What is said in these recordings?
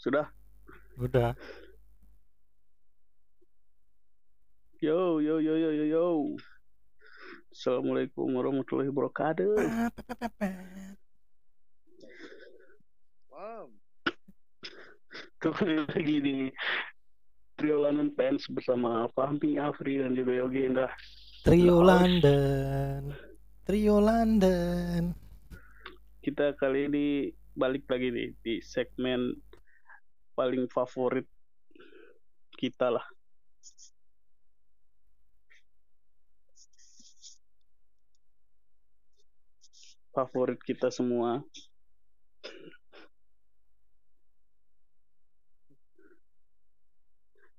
Sudah? Udah. Yo, yo, yo, yo, yo, yo. Assalamualaikum warahmatullahi wabarakatuh. Wow. Kembali lagi di Trio London Fans bersama Fahmi, Afri, dan juga Yogi Indah. Trio. London. Trio London. Kita kali ini balik lagi nih di segmen paling favorit kita lah. Favorit kita semua.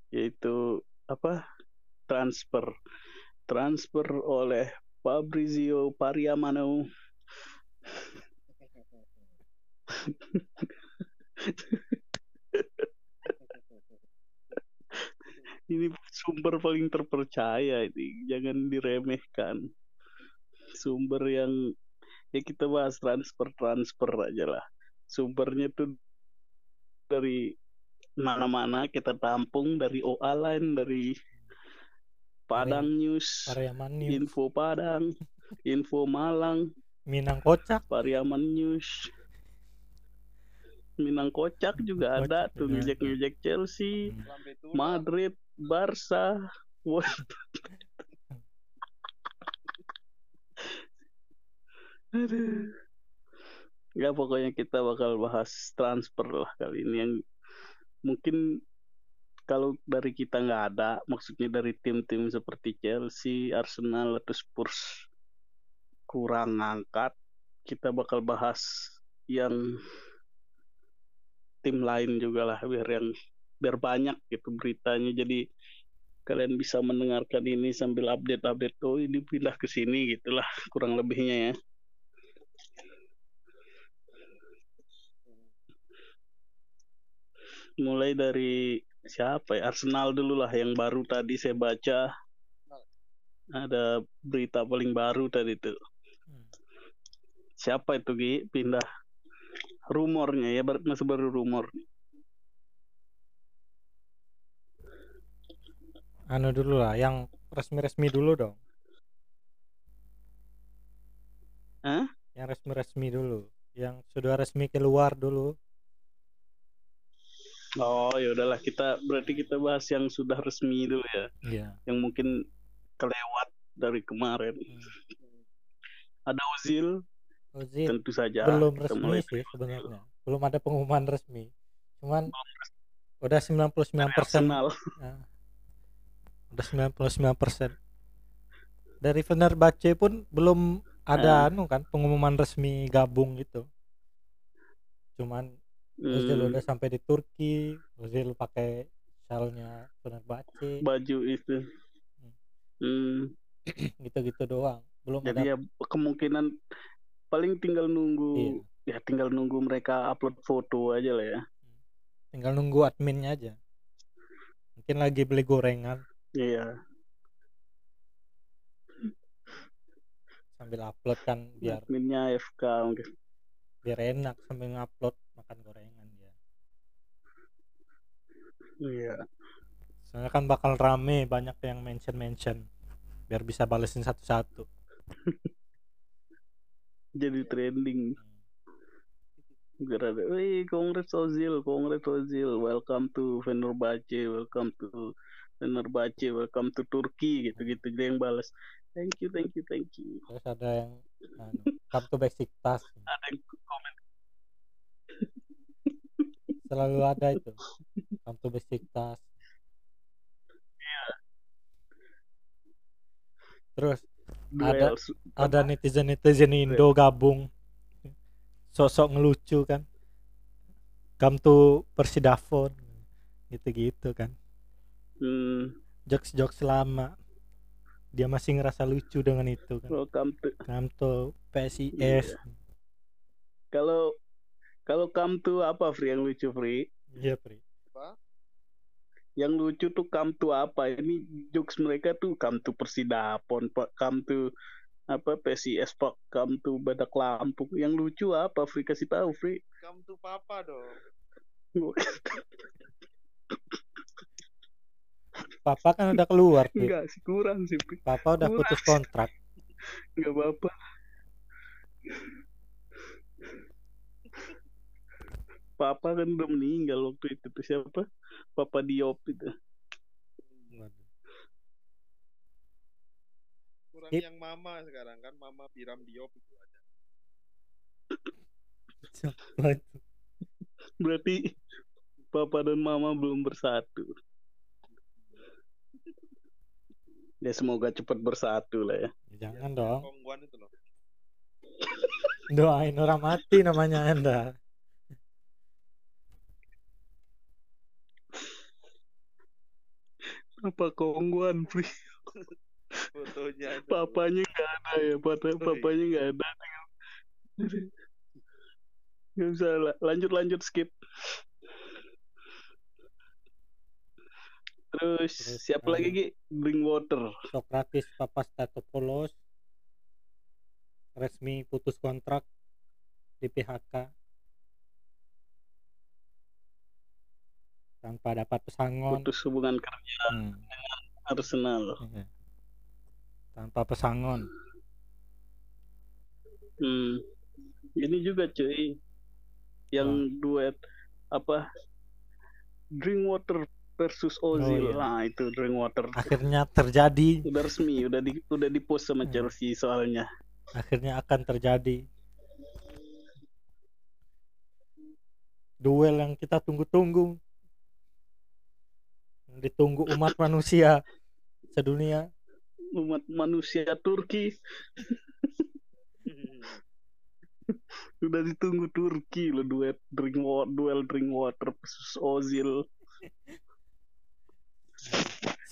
Yaitu apa? Transfer. Transfer oleh Fabrizio Pariamano ini sumber paling terpercaya ini jangan diremehkan sumber yang ya kita bahas transfer transfer aja lah sumbernya tuh dari mana-mana kita tampung dari OA Line dari Padang News Pariaman News. info Padang info Malang Minang Kocak. Pariaman News Minang Kocak juga Kocak ada tuh juga ada. ngejek-ngejek Chelsea Hmm. Madrid, Barca. Aduh. Ya pokoknya kita bakal bahas transfer lah kali ini yang mungkin kalau dari kita nggak ada, maksudnya dari tim-tim seperti Chelsea, Arsenal atau Spurs kurang ngangkat, kita bakal bahas yang tim lain juga lah biar yang biar banyak gitu beritanya. Jadi kalian bisa mendengarkan ini sambil update-update oh ini pindah ke sini gitulah kurang lebihnya ya. Mulai dari siapa ya? Arsenal dulu lah yang baru tadi saya baca. Ada berita paling baru tadi tuh. Hmm. siapa itu Gi? Pindah rumornya ya bar- masih baru rumor Anu dulu lah, yang resmi-resmi dulu dong. Hah? Yang resmi-resmi dulu. Yang sudah resmi keluar dulu. oh ya udahlah kita berarti kita bahas yang sudah resmi dulu ya Iya. yang mungkin kelewat dari kemarin ada Ozil Ozil tentu saja belum resmi sih sebenarnya. Belum ada pengumuman resmi. Cuman udah 99% dari Arsenal. Nah, udah 99%. Dari Fenerbahce pun belum ada anu kan pengumuman resmi gabung gitu. Cuman Ozil Hmm, udah sampai di Turki, Ozil pakai shalnya Fenerbahce, baju itu. Hmm, gitu-gitu doang. Belum ada. jadi ya kemungkinan paling tinggal nunggu Iya. ya tinggal nunggu mereka upload foto aja lah ya tinggal nunggu adminnya aja. Mungkin lagi beli gorengan iya sambil upload kan biar adminnya FK mungkin biar enak sambil ngupload makan gorengan dia. iya Soalnya kan bakal rame banyak yang mention-mention biar bisa balesin satu-satu. jadi trending biar ada wih congrats Ozil congrats Ozil welcome to Fenerbahce welcome to Fenerbahce welcome to Turki gitu-gitu dia yang balas thank you thank you thank you Terus ada yang anu, come to Besiktas. ada yang komen Selalu ada itu. Come to Besiktas. Terus duel ada netizen-netizen Indo gabung sosok ngelucu kan. Come to Persidafon gitu-gitu kan. hmm, Jokes-jokes lama. Dia masih ngerasa lucu dengan itu kan. welcome to Come to PSIS. Iya. kalau kalau come to apa Free yang lucu Free Iya, Pri. Apa? Yang lucu tuh come to apa ini jokes mereka tuh come to Persidapon Pak come to apa PSIS Pak come to Badak Lampung yang lucu apa Free kasih tahu Free Come to Papa dong. Papa kan udah keluar tuh. Enggak sih kurang sih. Papa udah kurang. putus kontrak. Enggak apa-apa. Papa kan udah meninggal waktu itu tuh siapa? Papa Diop itu. Kurang yang mama sekarang kan, mama Biram Diop itu ada. Siapa itu? Berarti Papa dan Mama belum bersatu. Ya semoga cepat bersatu lah ya. Jangan dong. Kongguan itu loh. Doain orang mati namanya Anda. Apa kongguan, Pri? Fotonya. Papanya nggak ada ya, Papa, papanya nggak ada. Nggak bisa la- lanjut lanjut skip. Terus, Terus, siapa um, lagi Ki? Drink water. Sokratis Papastatopoulos resmi putus kontrak di PHK tanpa dapat pesangon. Putus hubungan kerja Hmm, Arsenal. iya. Tanpa pesangon. Hmm. Ini juga cuy. Yang duet apa? Drinkwater versus Ozil. iya. Nah, itu Drinkwater. Akhirnya terjadi, Udah resmi, udah di udah di post sama Hmm. Chelsea soalnya. akhirnya akan terjadi duel yang kita tunggu-tunggu. Ditunggu umat manusia sedunia. Umat manusia Turki udah ditunggu Turki lo duet drink wa- duel Drinkwater versus Ozil.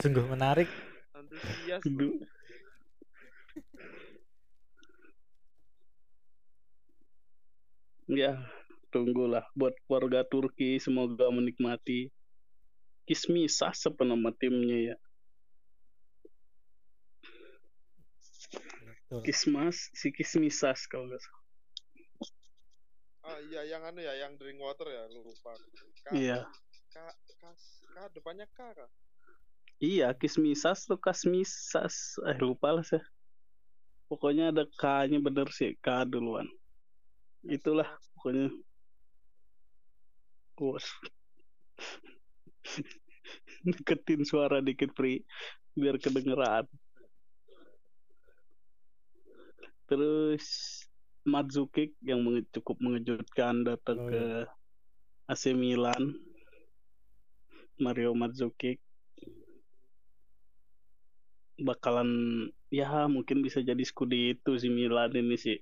Sungguh menarik. Antusias. Du- Ya, tunggulah buat warga Turki semoga menikmati Kismisas apa nama timnya ya? Betul. Kismas, si Kismisas kalau nggak salah. Ah iya yang anu ya, yang drink water ya, lu lupa. K, Iya, K, K, K, depannya K kah? iya Kismisas tuh Kasmisas, eh lupa lah saya. Pokoknya ada K-nya bener sih, K duluan. Itulah pokoknya. Bos. Deketin suara dikit Pri biar kedengeran. Terus Mandzukic yang menge- cukup mengejutkan datang Oh, ke AC Milan. Mario Mandzukic bakalan ya mungkin bisa jadi Scudetto si Milan ini sih.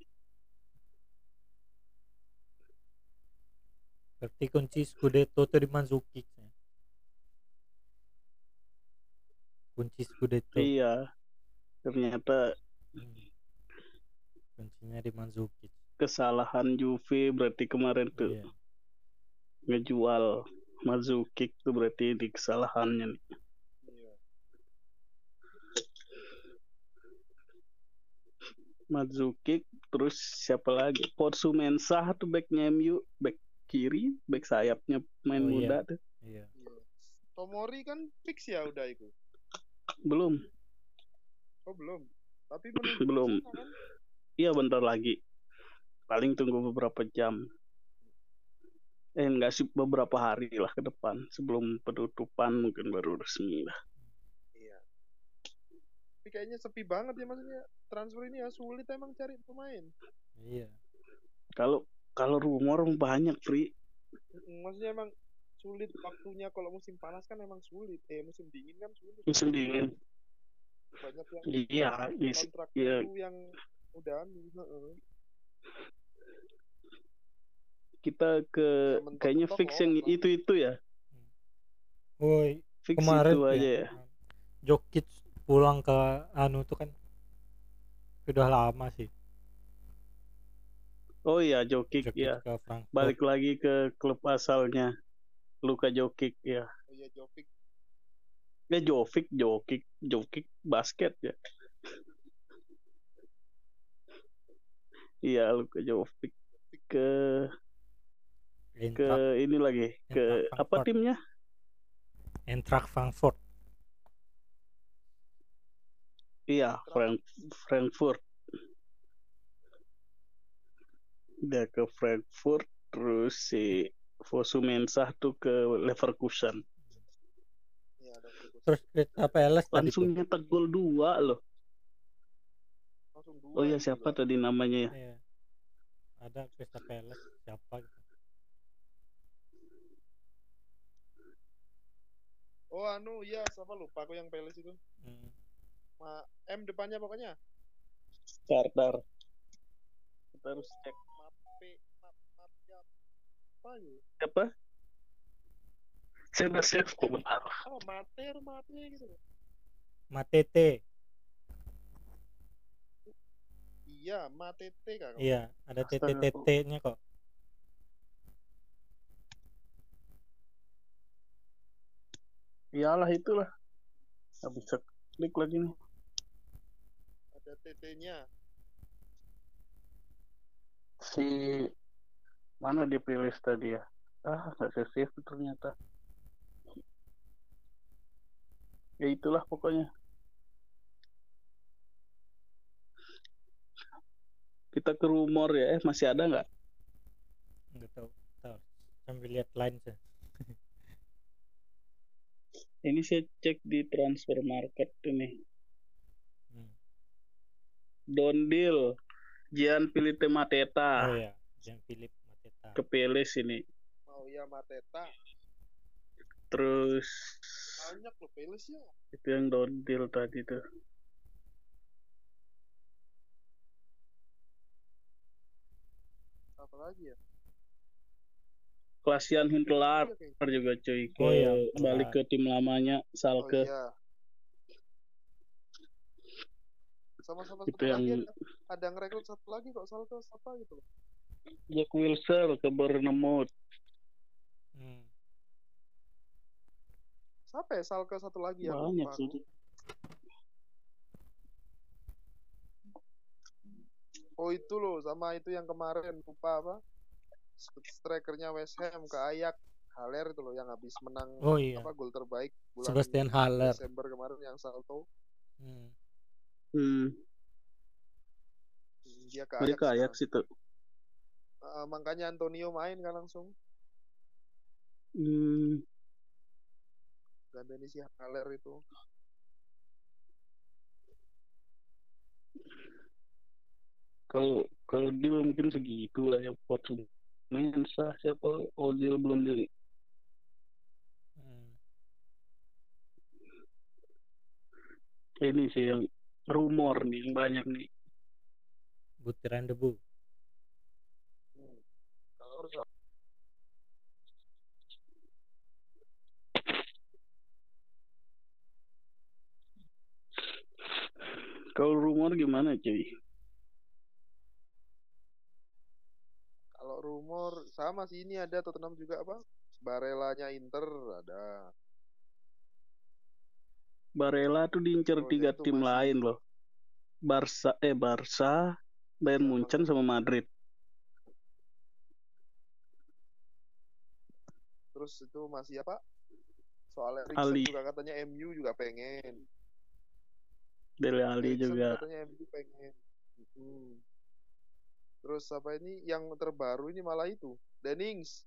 Berarti kunci Scudetto itu di Mandzukic. ya. Kunci Scudetto. Iya. Ternyata Hmm. Kuncinya di Mandzukic. kesalahan Juve berarti kemarin tuh Iya. ngejual Mandzukic tuh berarti di kesalahannya nih. Iya. Mandzukic terus siapa lagi? Porsu Mensah tuh backnya MU, back kiri, back sayapnya main Oh, iya. muda tuh. Iya. Iya. Tomori kan fix ya udah itu. Belum, Oh belum. Tapi Belum. kan? iya bentar lagi. Paling tunggu beberapa jam. Eh enggak sih beberapa hari lah ke depan sebelum penutupan mungkin baru resmi lah. Iya. Tapi kayaknya sepi banget ya maksudnya transfer ini ya sulit emang cari pemain. Iya. Kalau kalau rumor banyak free Maksudnya emang sulit waktunya kalau musim panas kan emang sulit. Eh musim dingin kan sulit. musim dingin. Banyak yang Iya, is- kontrak iya. itu yang udah heeh. kita ke Mentok-mentok kayaknya fix yang orang itu itu ya. Woi, Fix kemarin itu aja ya, ya. Jokic pulang ke anu tuh kan udah lama sih. Oh iya Jokic Jokic ya. Balik lagi ke klub asalnya. Luka Jokic ya. Oh iya Jovic Ya Jovic, Jokic, Jokic basket ya. Iya Luka Jovic ke ke Eintracht, ini lagi ke Eintracht apa timnya Eintracht Frankfurt. iya Frank Frankfurt dia ke Frankfurt terus si Fosu Mensah tuh ke Leverkusen Iya. Terus Crystal Palace langsung nyetak gol dua loh Langsung dua oh iya yang siapa gila. tadi namanya ya Iya. Ada Crystal Palace siapa gitu. Oh anu iya siapa lupa aku yang Palace itu. Hmm. Ma M depannya pokoknya. Sardar kita harus cek Apa ya? apa saya save kok bentar Oh, Mater Mate gitu. Matete. Iya, Matete kan. Iya, ada Astaga, TTTT-nya kok. iyalah itulah nggak bisa klik lagi nih Ada TT-nya. si mana di playlist tadi ya ah nggak saya save ternyata ya itulah pokoknya kita ke rumor ya eh masih ada nggak Enggak tahu. Tahu. Sambil lihat line saya. ini saya cek di transfer market ini Hmm. Don Deal Gian Pilite Mateta Oh ya, Jean Philip Mateta. ke Peles ini Oh iya Mateta. terus Banyak loh ya. itu yang Don Deal tadi tuh Apa lagi ya? Klasian Huntelaar Iya, juga cuy ke Oh iya, balik ke tim lamanya Oh Salke iya. Sama-sama Itu yang- ada, ada ngerekrut satu lagi kok Salke siapa gitu loh. Jack Wilshere ke Bournemouth Hmm. Siapa ya Salke satu lagi ya? banyak sih. Oh itu loh sama itu yang kemarin lupa apa? Strikernya West Ham ke Ayak Haller itu loh yang habis menang Oh iya, apa gol terbaik bulan Sebastian Haller. Desember kemarin yang salto Hmm. hmm. dia ke Dia Ajax ke Ajax sekarang. Makanya Antonio main kan langsung hmm. gandani si Haller itu kalau kalau dia mungkin segitu lah ya pot Mensah siapa Ozil belum beli Hmm. ini sih yang rumor nih yang banyak nih Butiran debu. Hmm. kalau rumor gimana cuy? Kalau rumor sama sih ini ada Tottenham juga apa? Barelanya Inter ada. Barella tuh diincar Oh, tiga tim masih- lain loh. Barca eh Barca Bayern. Munchen sama Madrid. Terus itu masih apa? Soal Eriksen Ali. juga katanya MU juga pengen Dele Alli Eriksen juga katanya MU pengen Mm. terus apa ini yang terbaru ini malah itu Dennings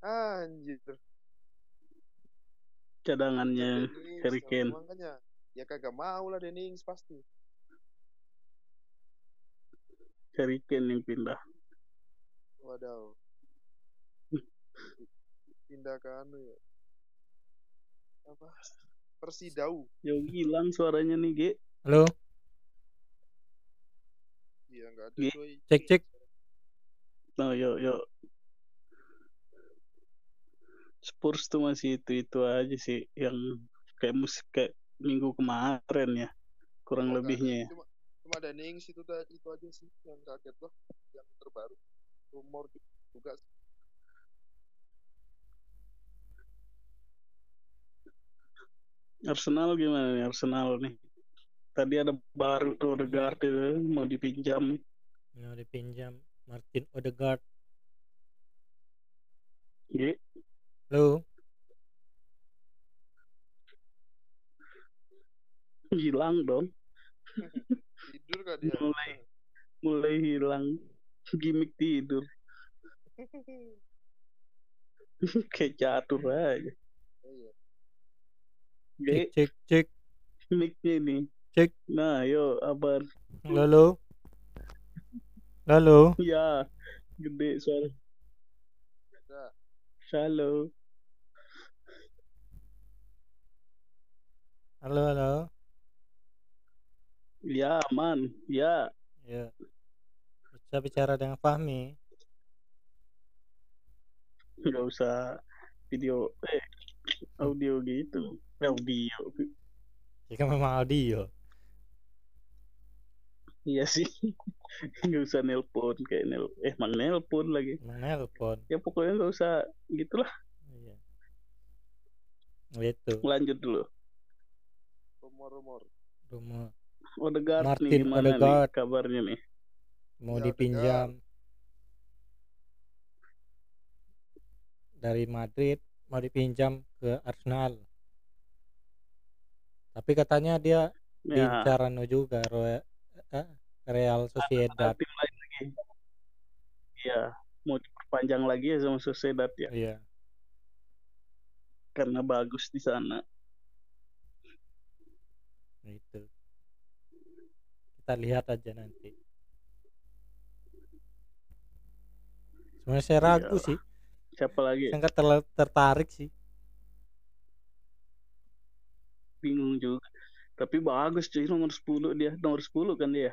anjir cadangannya Harry Kane. makanya ya kagak mau lah Dennings pasti Harry Kane yang pindah Wadaw. Pindah ke anu ya. Apa? Persidau. Yo hilang suaranya nih Ge Halo, Iya enggak ada Gi, doi. cek cek. No, yo yo. Spurs tuh masih itu itu aja sih yang kayak musik kayak minggu kemarin ya kurang Oh, lebihnya ya. Cuma cuma ada Nings itu itu aja sih yang kaget loh yang terbaru. Rumor juga sih. Arsenal gimana nih Arsenal nih? Tadi ada baru tuh Odegaard itu mau dipinjam. Mau dipinjam Martin Odegaard. Ye, Lu hilang dong. Tidur kah dia? Mulai mulai hilang gimmick tidur. Kayak catur aja. Iya. cek cek cek mic-nya ini. Cek. Nah, yo, abar. Lalu Lalu Ya, gede suara. Halo. Halo halo Ya, aman. Ya, Ya Bisa bicara dengan Fahmi nggak usah video eh audio gitu. Audio. Jika memang audio Iya sih. Nggak usah nelpon kayak nel eh mang nelpon lagi. Emang nelpon Ya pokoknya nggak usah gitulah. Iya Itu Lanjut dulu. Rumor-rumor. Rumah Odegaard nih Martin gimana Odegaard. nih kabarnya nih? mau Ya, dipinjam dari Madrid mau dipinjam ke Arsenal tapi katanya dia Ya, diincar anu juga Roe- eh, Real Sociedad tim lain lagi. Iya, mau diperpanjang lagi ya sama Sociedad ya, iya karena bagus di sana. itu kita lihat aja nanti sebenarnya saya ragu Iya. sih Siapa lagi? saya nggak terla- tertarik sih Bingung juga. Tapi bagus cuy nomor 10 dia, nomor 10 kan dia.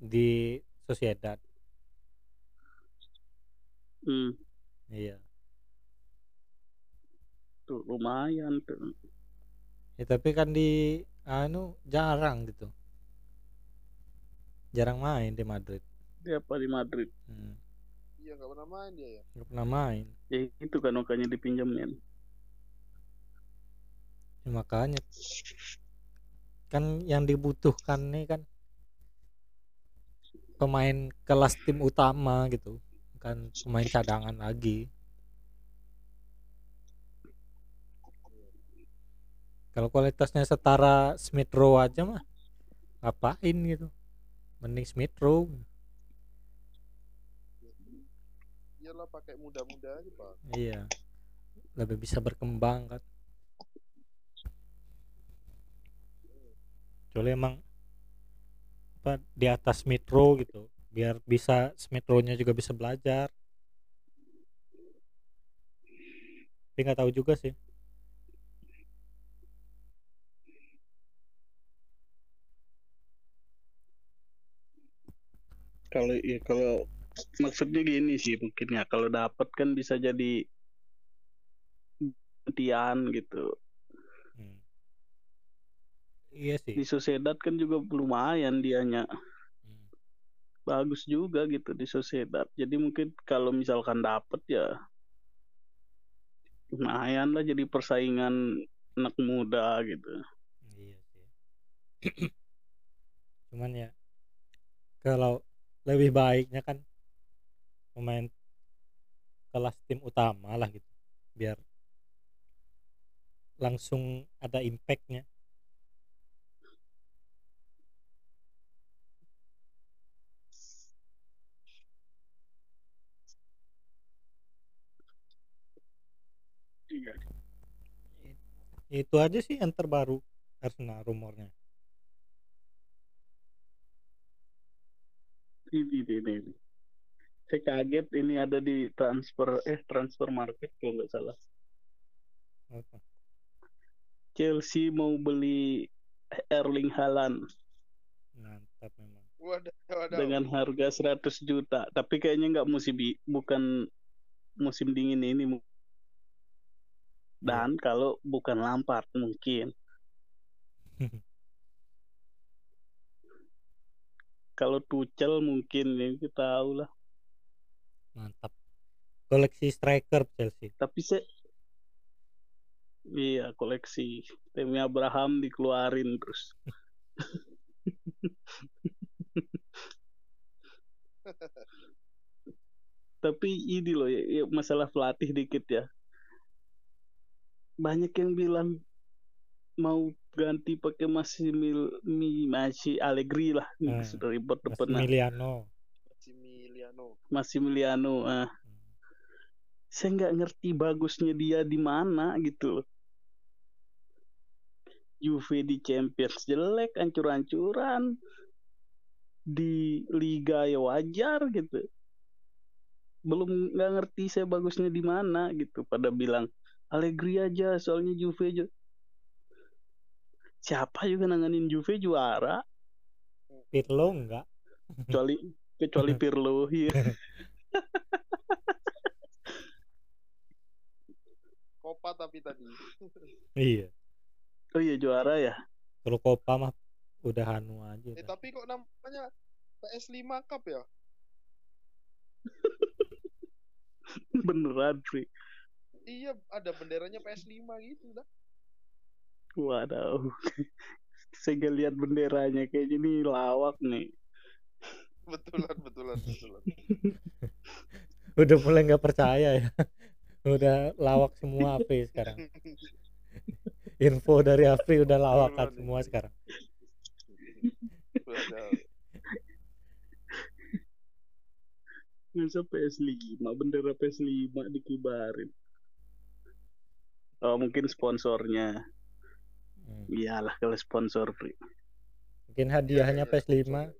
Di Sociedad Hmm, iya tuh lumayan tuh. ya tapi kan di anu jarang gitu jarang main di Madrid Dia apa di Madrid? hmm. Iya nggak pernah main dia ya. nggak pernah main Ya itu kan makanya dipinjemin. Ya, makanya kan yang dibutuhkan nih kan pemain kelas tim utama gitu kan pemain cadangan lagi. Kalau kualitasnya setara Smith Rowe aja mah ngapain gitu? Mending Smith Rowe. Iyalah pakai muda-muda aja pak. iya lebih bisa berkembang kan. Kecuali emang apa di atas Rowe gitu biar bisa Smith Rowe-nya juga bisa belajar tapi nggak tahu juga sih Kalau ya kalau maksudnya gini sih mungkin ya kalau dapat kan bisa jadi gantian gitu. Iya Di sih Sociedad kan juga lumayan dianya. Hmm. Bagus juga gitu di Sociedad. Jadi mungkin kalau misalkan dapat ya lumayan lah jadi persaingan anak muda gitu. iya sih cuman ya kalau lebih baiknya kan pemain kelas tim utama lah gitu biar langsung ada impactnya Iya. Itu aja sih yang terbaru Arsenal rumornya Ini, ini, ini, ini. Saya kaget ini ada di transfer eh transfer market kalau nggak salah. Apa? Chelsea mau beli Erling Haaland mantap memang Wadah, wadah. dengan harga 100 juta. Tapi kayaknya nggak musim bukan musim dingin ini. Dan kalau bukan Lampard mungkin. Kalau Tuchel mungkin ya kita tahu lah. mantap koleksi striker Chelsea Tapi saya Iya koleksi Temi Abraham dikeluarin terus. Tapi ini loh ya, ya masalah pelatih dikit ya. Banyak yang bilang mau ganti pakai masih mil, mi, masih Allegri lah Hmm. sudah ribet depan Massimiliano Maximiliano. Massimiliano ah Hmm. saya nggak ngerti bagusnya dia di mana gitu loh. Juve di Champions jelek, ancur-ancuran. Di Liga ya wajar gitu. Belum nggak ngerti saya bagusnya di mana gitu. Pada bilang Allegri aja, soalnya Juve aja. Siapa juga nanganin Juve juara, Pirlo enggak kecuali kecuali Pirlo. Iya. Copa tapi tadi. iya Oh iya juara ya. kalau Copa mah udah hanu aja Eh dah. tapi kok namanya PS5 Cup ya? Beneran, Fri. Iya, ada benderanya PS5 gitu dah. Waduh. Saya lihat benderanya kayaknya ini lawak nih. Betulan, betulan, betulan. udah mulai nggak percaya ya udah lawak semua AP sekarang info dari Afri udah lawakan semua sekarang Waduh. Masa PS5, bendera PS5 dikibarin. Oh mungkin sponsornya. Hmm. Iyalah kalau sponsor free. mungkin hadiahnya Iya, iya, PS5 betul.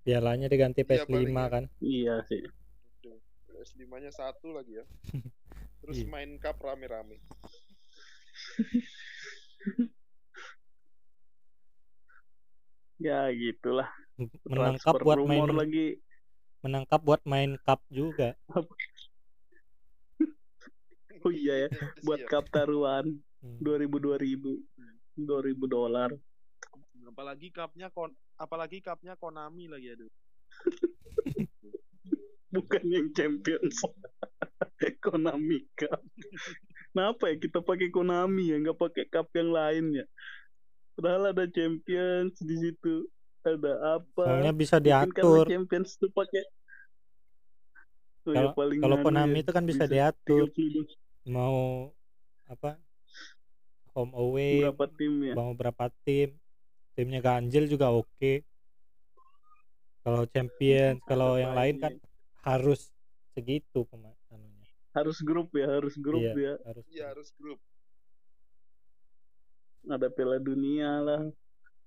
pialanya diganti Iya, PS5 paling ya. kan Iya sih. Tuh, PS5-nya satu lagi ya. Terus Iya. main cup rame-rame. Ya gitulah. menangkap buat main lagi. menangkap buat main cup juga Oh iya ya, buat Siap. cup taruhan Hmm. 2000 2000 2000 dolar. Apalagi cupnya kon apalagi cupnya Konami lagi aduh. Bukan yang Champions. Konami Cup. Kenapa ya kita pakai Konami ya, nggak pakai cup yang lain ya? Padahal ada Champions di situ. Ada apa? soalnya bisa diatur Champions tuh pakai Oh ya, kalau paling kalau anu Konami ya, itu kan bisa diatur 32 mau apa home away berapa tim ya? mau berapa tim timnya ganjil juga oke kalau champion kalau yang lain kan harus segitu pemain anunya Harus grup ya, harus grup iya ya. harus Iya harus grup. Ada Piala Dunia lah.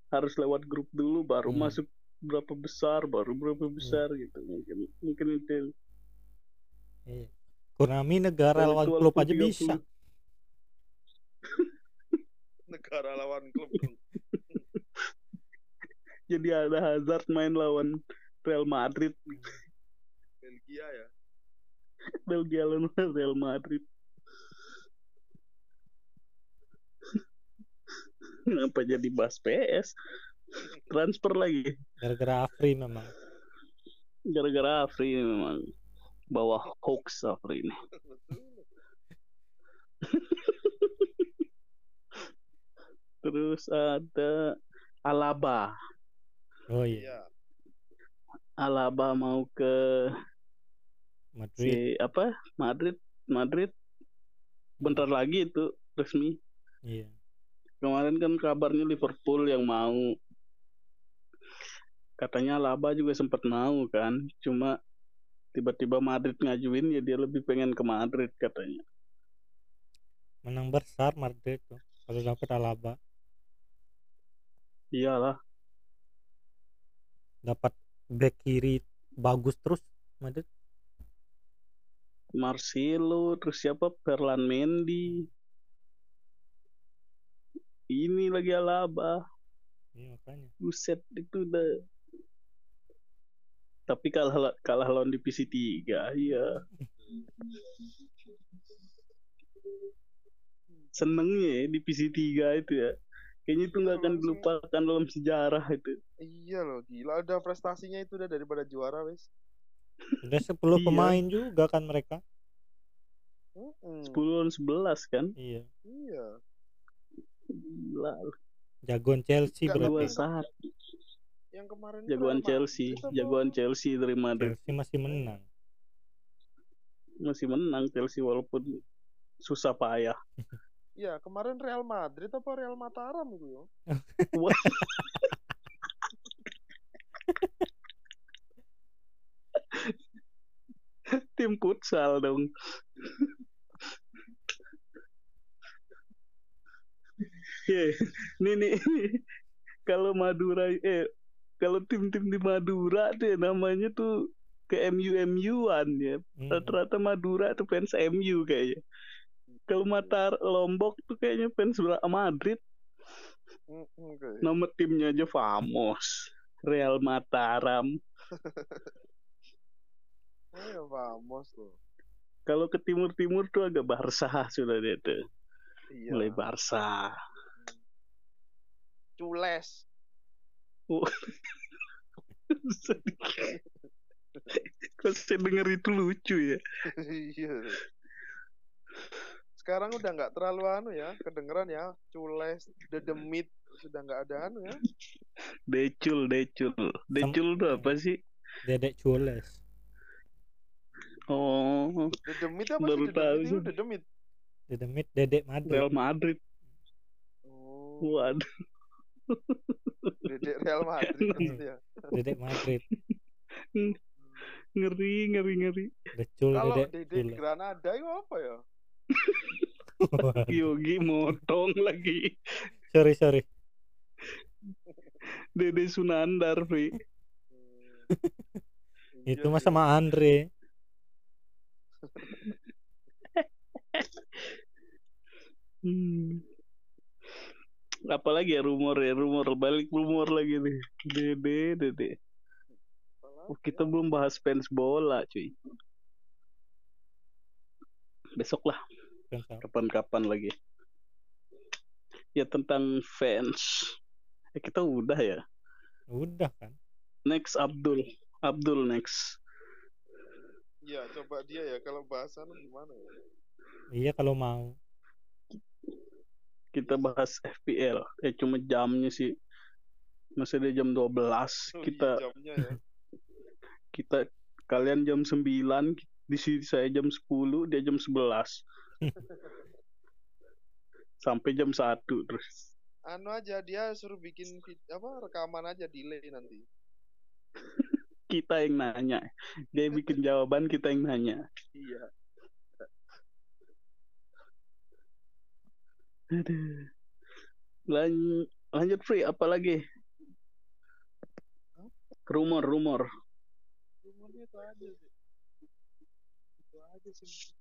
Harus lewat grup dulu baru Hmm. masuk berapa besar, baru berapa besar gitu. Mungkin mungkin itu. iya. Konami negara lawan klub aja 30. bisa Negara lawan klub. Jadi ada Hazard main lawan Real Madrid, Belgia ya. Belgia lawan Real Madrid. Kenapa jadi bahas PS? Transfer lagi. gara-gara Afri memang Gara-gara Afri memang bawa hoax Afri ini. Terus ada Alaba. oh iya Iya. Alaba mau ke Madrid si apa? Madrid. Madrid. Bentar lagi itu resmi. iya Kemarin kan kabarnya Liverpool yang mau. Katanya Alaba juga sempat mau kan. Cuma tiba-tiba Madrid ngajuin ya dia lebih pengen ke Madrid katanya. menang besar Madrid tuh kalau dapat Alaba Iyalah. dapat back kiri bagus terus Madrid Marcelo, terus siapa? Ferland Mendy. Ini lagi Alaba. iya makanya Buset itu udah tapi kalah kalah lawan divisi 3 iya senengnya ya divisi 3 itu ya kayaknya itu nggak akan Langsung. dilupakan dalam sejarah itu Iya loh, gila ada prestasinya itu udah daripada juara wes. udah 10 Iya. pemain juga kan mereka. 10 lawan 11 kan iya Iya. gila jagoan Chelsea Nggak, berarti dua tapi- satu yang kemarin Jagoan Chelsea, apa? jagoan Chelsea dari Madrid Chelsea masih menang masih menang Chelsea walaupun susah payah. Iya, kemarin Real Madrid apa Real Mataram itu ya? Tim futsal dong. Ye, nih nih kalau Madura eh kalau tim-tim di Madura deh namanya tuh ke MU MU-an ya. Hmm. Rata-rata Madura tuh fans MU kayaknya. Kalau Matar Lombok tuh kayaknya fans Madrid. Hmm, Oke. Nama timnya aja famos. Real Mataram. Oh ya famos tuh. Kalau ke timur-timur tuh agak Barca sudah dia tuh. Iya. Mulai Barca. Cules. Kok saya denger itu lucu ya. Iya. Sekarang udah nggak terlalu anu ya, kedengeran ya, cules, dedemit sudah nggak ada anu ya. Decul, decul. Decul tuh apa sih? Dedek Cules Oh, Dedemit apa Baru sih? Dedemit itu sih. dedemit. Dedemit Dedek Madrid Real Madrid. Oh, Waduh. dedek Real Madrid maksudnya. Dedek Madrid Ngeri, ngeri, ngeri. Decul Kalau Dedek Dede Cules Granada itu apa ya? Yogi motong lagi. sorry sorry Dede Sunandar, Pri. Itu Iya mah sih. sama Andre Hmm. Apalagi ya rumor ya, rumor balik rumor lagi nih. Dede, Dede. Oh, kita ya? belum bahas fans bola, cuy. Besok lah, kapan-kapan lagi. Ya tentang fans. Eh, kita udah ya. udah kan Next Abdul. Abdul next. Iya, coba dia ya kalau bahasan gimana ya? iya kalau mau Kita bahas FPL. Eh cuma jamnya sih. Masih ada jam 12. Oh, Kita iya, jamnya ya. kita kalian jam 9 di sini saya jam 10 dia jam 11 sampai jam 1 terus Anu aja dia suruh bikin apa rekaman aja delay nanti. kita yang nanya dia bikin jawaban kita yang nanya Iya. Aduh. Lan- lanjut free apa lagi rumor rumor Rumornya itu aja sih. Itu aja sih.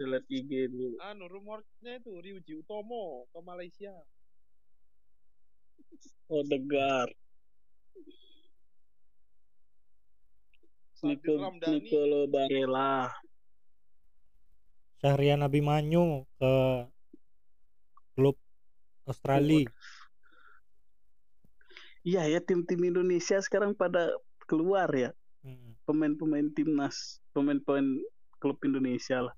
lihat IG dulu Anu rumornya itu Ryuji Utomo ke Malaysia. oh degar Nico. Nicolo Barella Syahrian Abimanyu ke klub Australia iya ya tim-tim Indonesia sekarang pada keluar ya Hmm. pemain-pemain timnas, pemain-pemain klub Indonesia lah.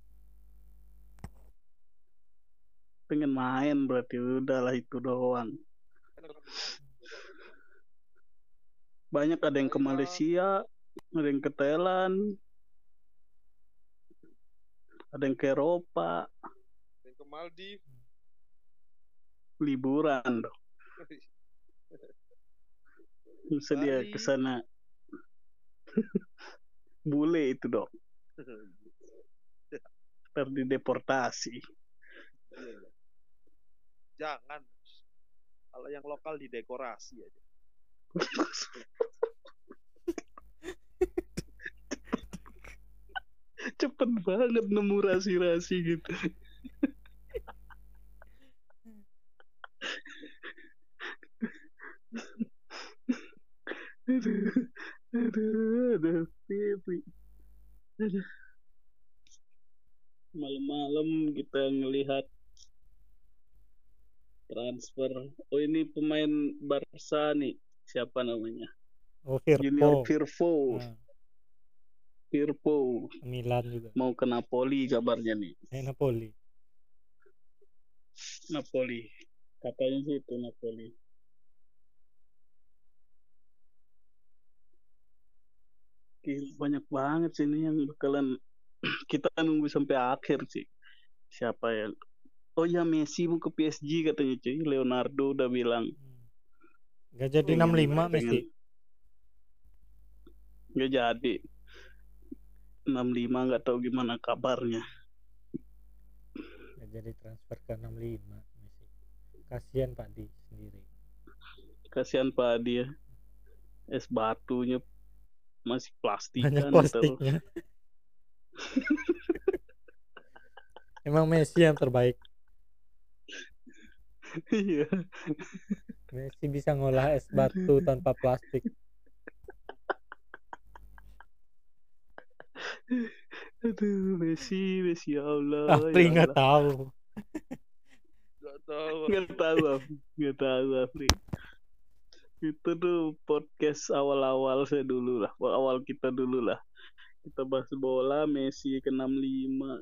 Pengen main berarti udahlah itu doang. Banyak ada yang ke. Malaysia, ada yang ke Thailand, ada yang ke Eropa, Yang ke Maldives. Liburan dong. Bisa dia ke sana. Bule itu dong, ntar dideportasi. Iya, iya. Jangan. Kalau yang lokal didekorasi aja. Cepet banget nemu rasi-rasi gitu. Aduh, aduh, aduh, pipi. Aduh. Malam-malam kita ngelihat transfer. Oh ini pemain Barca nih. Siapa namanya? oh Junior Firpo Firpo. Nah, Firpo Milan juga mau ke Napoli kabarnya nih. eh Napoli Napoli. Katanya sih itu Napoli. Banyak banget sih ini yang bakalan kita nunggu sampai akhir sih. Siapa yang Oh ya Messi mau ke PSG katanya cuy. Leonardo udah bilang. Gak jadi Pengen- 65 Messi. Nggak jadi. 65 nggak tahu gimana kabarnya. Gak jadi transfer ke 65 Messi. Kasihan Pak Di sendiri. Kasihan Pak dia. Es batunya masih plastik Banyak kan plastiknya. Emang Messi yang terbaik. Iya. Messi bisa ngolah es batu tanpa plastik. Aduh, Messi, Messi ya Allah. Apri ya nggak tahu. Gak tahu. Nggak tahu. Nggak tahu, Afri. Itu tuh podcast awal-awal saya dulu lah. Awal kita dulu lah. Kita bahas bola, Messi ke 65.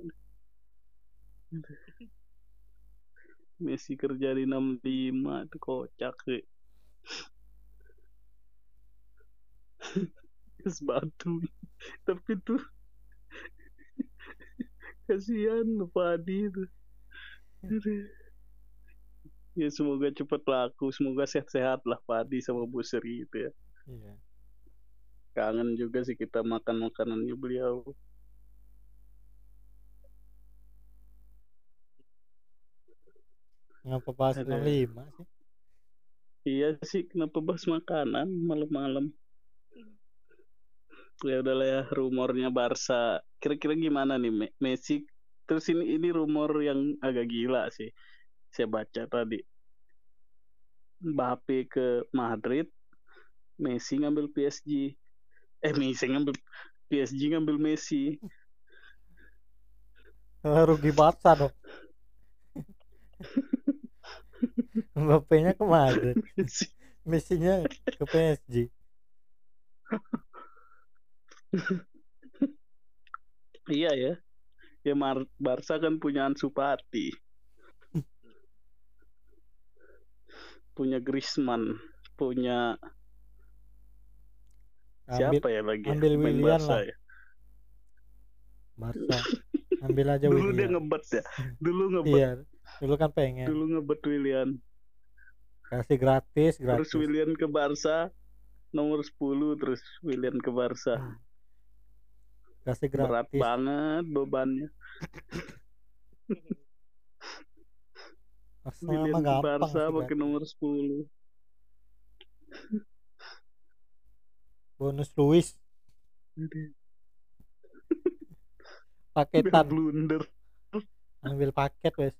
Messi kerja di 65 itu kocak sih. Es batu. Tapi tuh kasihan Padi itu. Ya semoga cepat laku, semoga sehat-sehat lah Padi sama Bu Sri itu ya. Iya. Kangen juga sih kita makan makanannya beliau. Ngapa bahas Ada. 65 sih? Iya sih, kenapa bahas makanan malam-malam? Ya udahlah ya, rumornya Barca. Kira-kira gimana nih Me- Messi? Terus ini ini rumor yang agak gila sih. Saya baca tadi. Mbappe ke Madrid, Messi ngambil PSG. Eh, Messi ngambil PSG ngambil Messi. Rugi Barca dong. Mbappe-nya ke Madrid, Messi-nya ke PSG. Iya ya. Ya Mar Barca kan punya Ansu punya Griezmann, punya Ambil siapa ya lagi? ya? ambil Willian Barca lah. ya. Barca. Ambil aja Dulu dia Willian. ngebet ya. Dulu ngebet, Iya, dulu kan pengen dulu ngebet Willian. kasih gratis, Terus gratis. Willian ke Barca nomor 10 terus Willian ke Barca. Hmm. Kasih Berat gratis. banget bebannya. Arsenal mah gampang. Barca pakai nomor 10. Bonus Luis paketan blunder. ambil paket wes.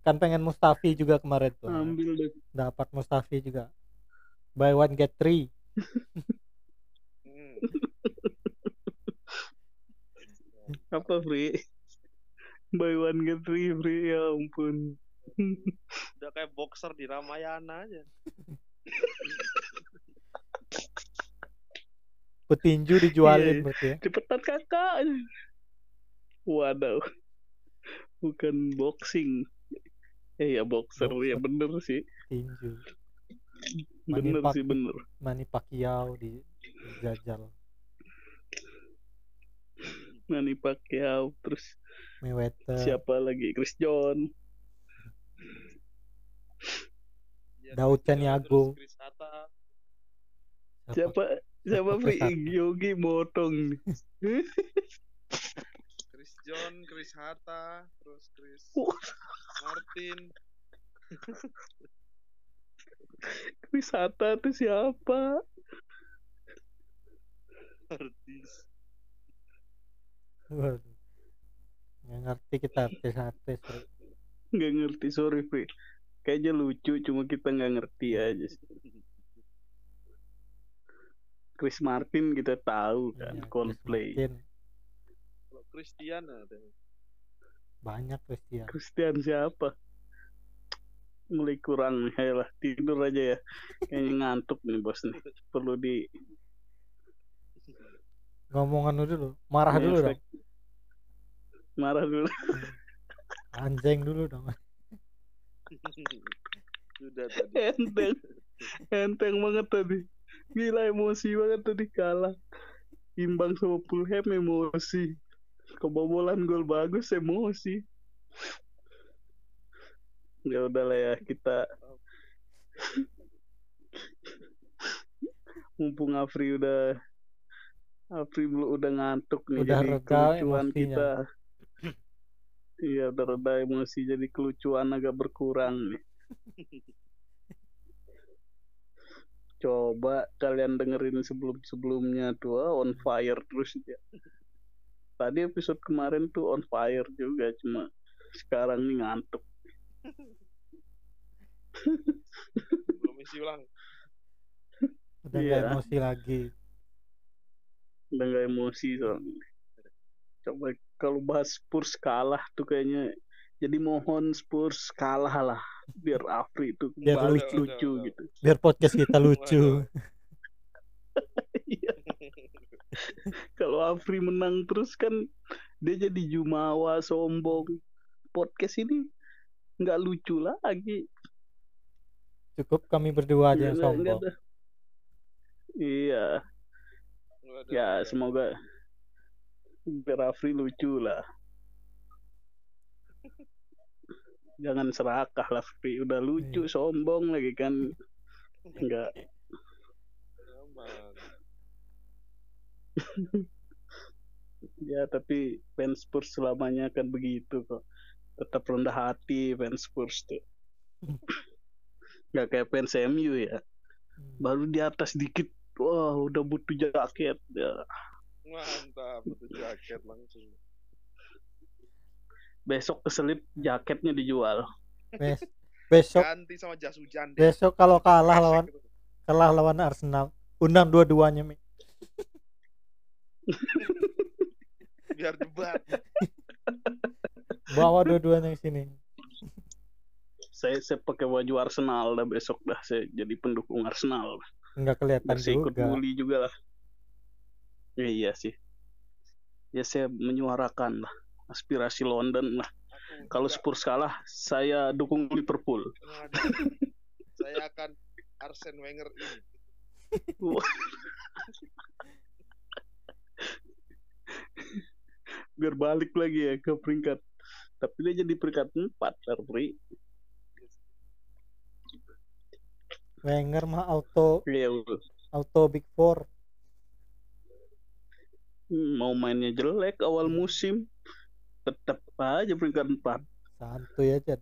Kan pengen Mustafi juga kemarin tuh. Ambil deh. Dapat Mustafi juga. Buy one get three. Apa free? Buy one get three free ya ampun. Udah kayak boxer di Ramayana aja. Petinju dijualin iya. berarti ya. Cepetan kakak. Waduh. Bukan boxing. Eh ya boxer ya Boxer. bener sih. Tinju. Bener Manipak- sih bener. Manny Pacquiao di jajal Manny Pacquiao terus Mayweather. siapa lagi Chris John. Iya, Daud Caniago. Siapa siapa Pri. Yogi motong nih. Chris John, Chris Hatta, terus Chris. Martin. Chris Hatta tuh siapa? Artis. Waduh. Nggak ngerti kita artis-artis. Nggak ngerti sorry Pri. Kayaknya lucu cuma kita nggak ngerti aja. sih. Chris Martin kita tahu kan Chris Coldplay. Kalau Christian ada. Banyak Christian. Christian siapa? Mulai kurang nih, ayolah tidur aja ya. Kayaknya ngantuk nih bos nih. Perlu di Ngomongan dulu. Marah dulu dong. Marah dulu. Anjing dulu dong. Sudah tadi. Enteng. Enteng banget tadi. Gila emosi banget tadi kalah. imbang sama Fulham emosi kebobolan gol bagus emosi ya udahlah ya kita mumpung Afri udah Afri belum udah ngantuk nih Udah jadi reda kita iya reda emosi jadi kelucuan agak berkurang nih. Coba kalian dengerin sebelum-sebelumnya tuh ah, on fire terus ya tadi episode kemarin tuh on fire juga cuma sekarang nih ngantuk. Belum isi ulang. Udah nggak emosi lagi. udah gak emosi soalnya. Coba kalau bahas Spurs kalah tuh kayaknya jadi mohon Spurs kalah lah biar Afri itu Biar lucu. lucu gitu Biar podcast kita lucu. Iya. kalau Afri menang terus kan dia jadi jumawa sombong podcast ini nggak lucu lagi Cukup kami berdua aja yang nggak sombong. iya ya semoga biar Afri lucu lah. Jangan serakah lah Afri udah lucu sombong lagi kan. Enggak. Ya tapi fans Spurs selamanya akan begitu kok. Tetap rendah hati fans Spurs tuh. Nggak kayak fans MU ya. Baru di atas dikit wah udah butuh jaket. Ya mantap itu jaket langsung. Besok keselip jaketnya dijual. Bes- besok ganti sama jas hujan deh. besok kalau kalah lawan kalah lawan Arsenal, undang dua-duanya Mi. biar debat. Bawa dua-duanya ke sini. saya saya pakai baju Arsenal dah besok dah. Saya jadi pendukung Arsenal. Enggak kelihatan biar saya ikut juga. bully juga lah ya, iya sih. Ya saya menyuarakan lah aspirasi London lah. Aku kalau Spurs kalah saya dukung Liverpool. Saya akan Arsene Wenger ini. Biar balik lagi ya ke peringkat. Tapi dia jadi peringkat empat Larpri Wenger mah auto ya udah. auto big four. Hmm, mau mainnya jelek awal musim tetap aja peringkat empat. Santuy aja.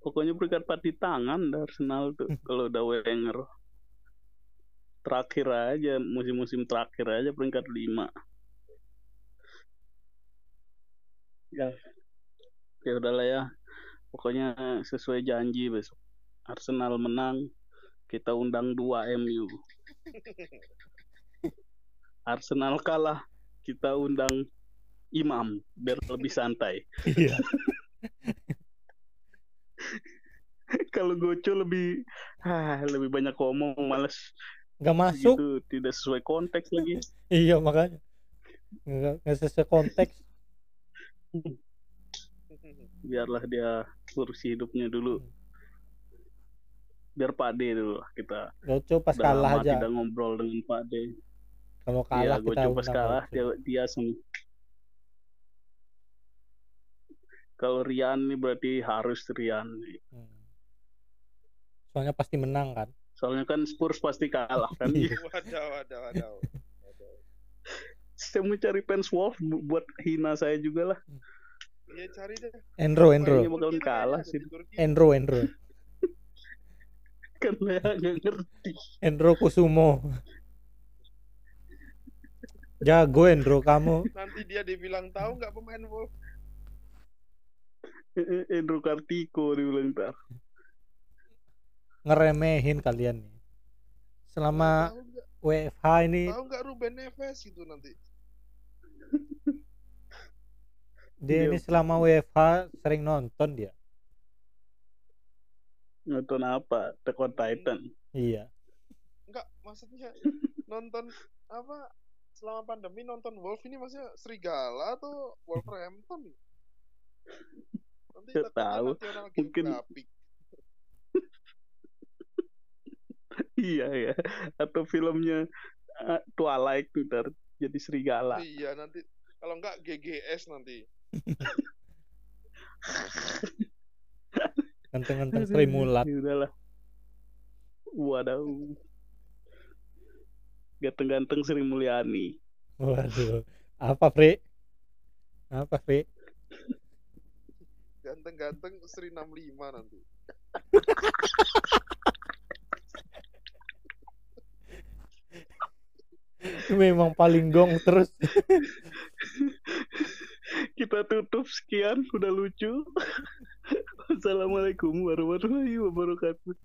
pokoknya peringkat empat di tangan Arsenal tuh kalau udah Wenger. Terakhir aja musim-musim terakhir aja peringkat lima. Ya. Ya udahlah ya. Pokoknya sesuai janji besok. Arsenal menang kita undang dua MU Arsenal kalah kita undang Imam biar lebih santai Iya. kalau Goco lebih ah, lebih banyak ngomong males Enggak masuk. gitu tidak sesuai konteks lagi Iya makanya. Enggak sesuai konteks. biarlah dia urusi hidupnya dulu biar Pak D dulu kita Goco pas kalah aja. tidak ngobrol dengan Pak D Kalau Iya, kalah gue kita coba kalah dia, dia sama kalau Rian nih berarti harus Rian nih. Hmm. Soalnya pasti menang kan. soalnya kan Spurs pasti kalah kan Iya. wadah wadah wadah saya mau cari fans Wolf bu- buat hina saya juga lah Iya cari deh. Endro, Endro. Kayaknya bakalan kalah sih. Endro, Endro. kan saya nggak ngerti Endro Kusumo. Jago Endro kamu. Nanti dia dibilang tahu nggak pemain Wolf? Andrew Kartiko dibilang ntar Ngeremehin kalian nih. Selama? WFH ini Tahu nggak Ruben Neves gitu nanti? dia Iya. ini selama WFH sering nonton dia. nonton apa Attack on Titan Iya. Enggak, maksudnya nonton apa selama pandemi nonton Wolf ini maksudnya Serigala atau Wolverhampton? Nanti takutnya tahu. Mungkin- iya ya atau filmnya eh, Twilight tuh jadi serigala. Iya nanti kalau enggak GGS nanti. Ganteng-ganteng Sri Mulat. Ya udahlah. Waduh. Ganteng-ganteng Sri Mulyani. Waduh. Apa, Fri? Apa, Fri? Ganteng-ganteng Sri 65 nanti. Memang paling gong terus. Kita tutup sekian, udah lucu. Wassalamualaikum warahmatullahi wabarakatuh.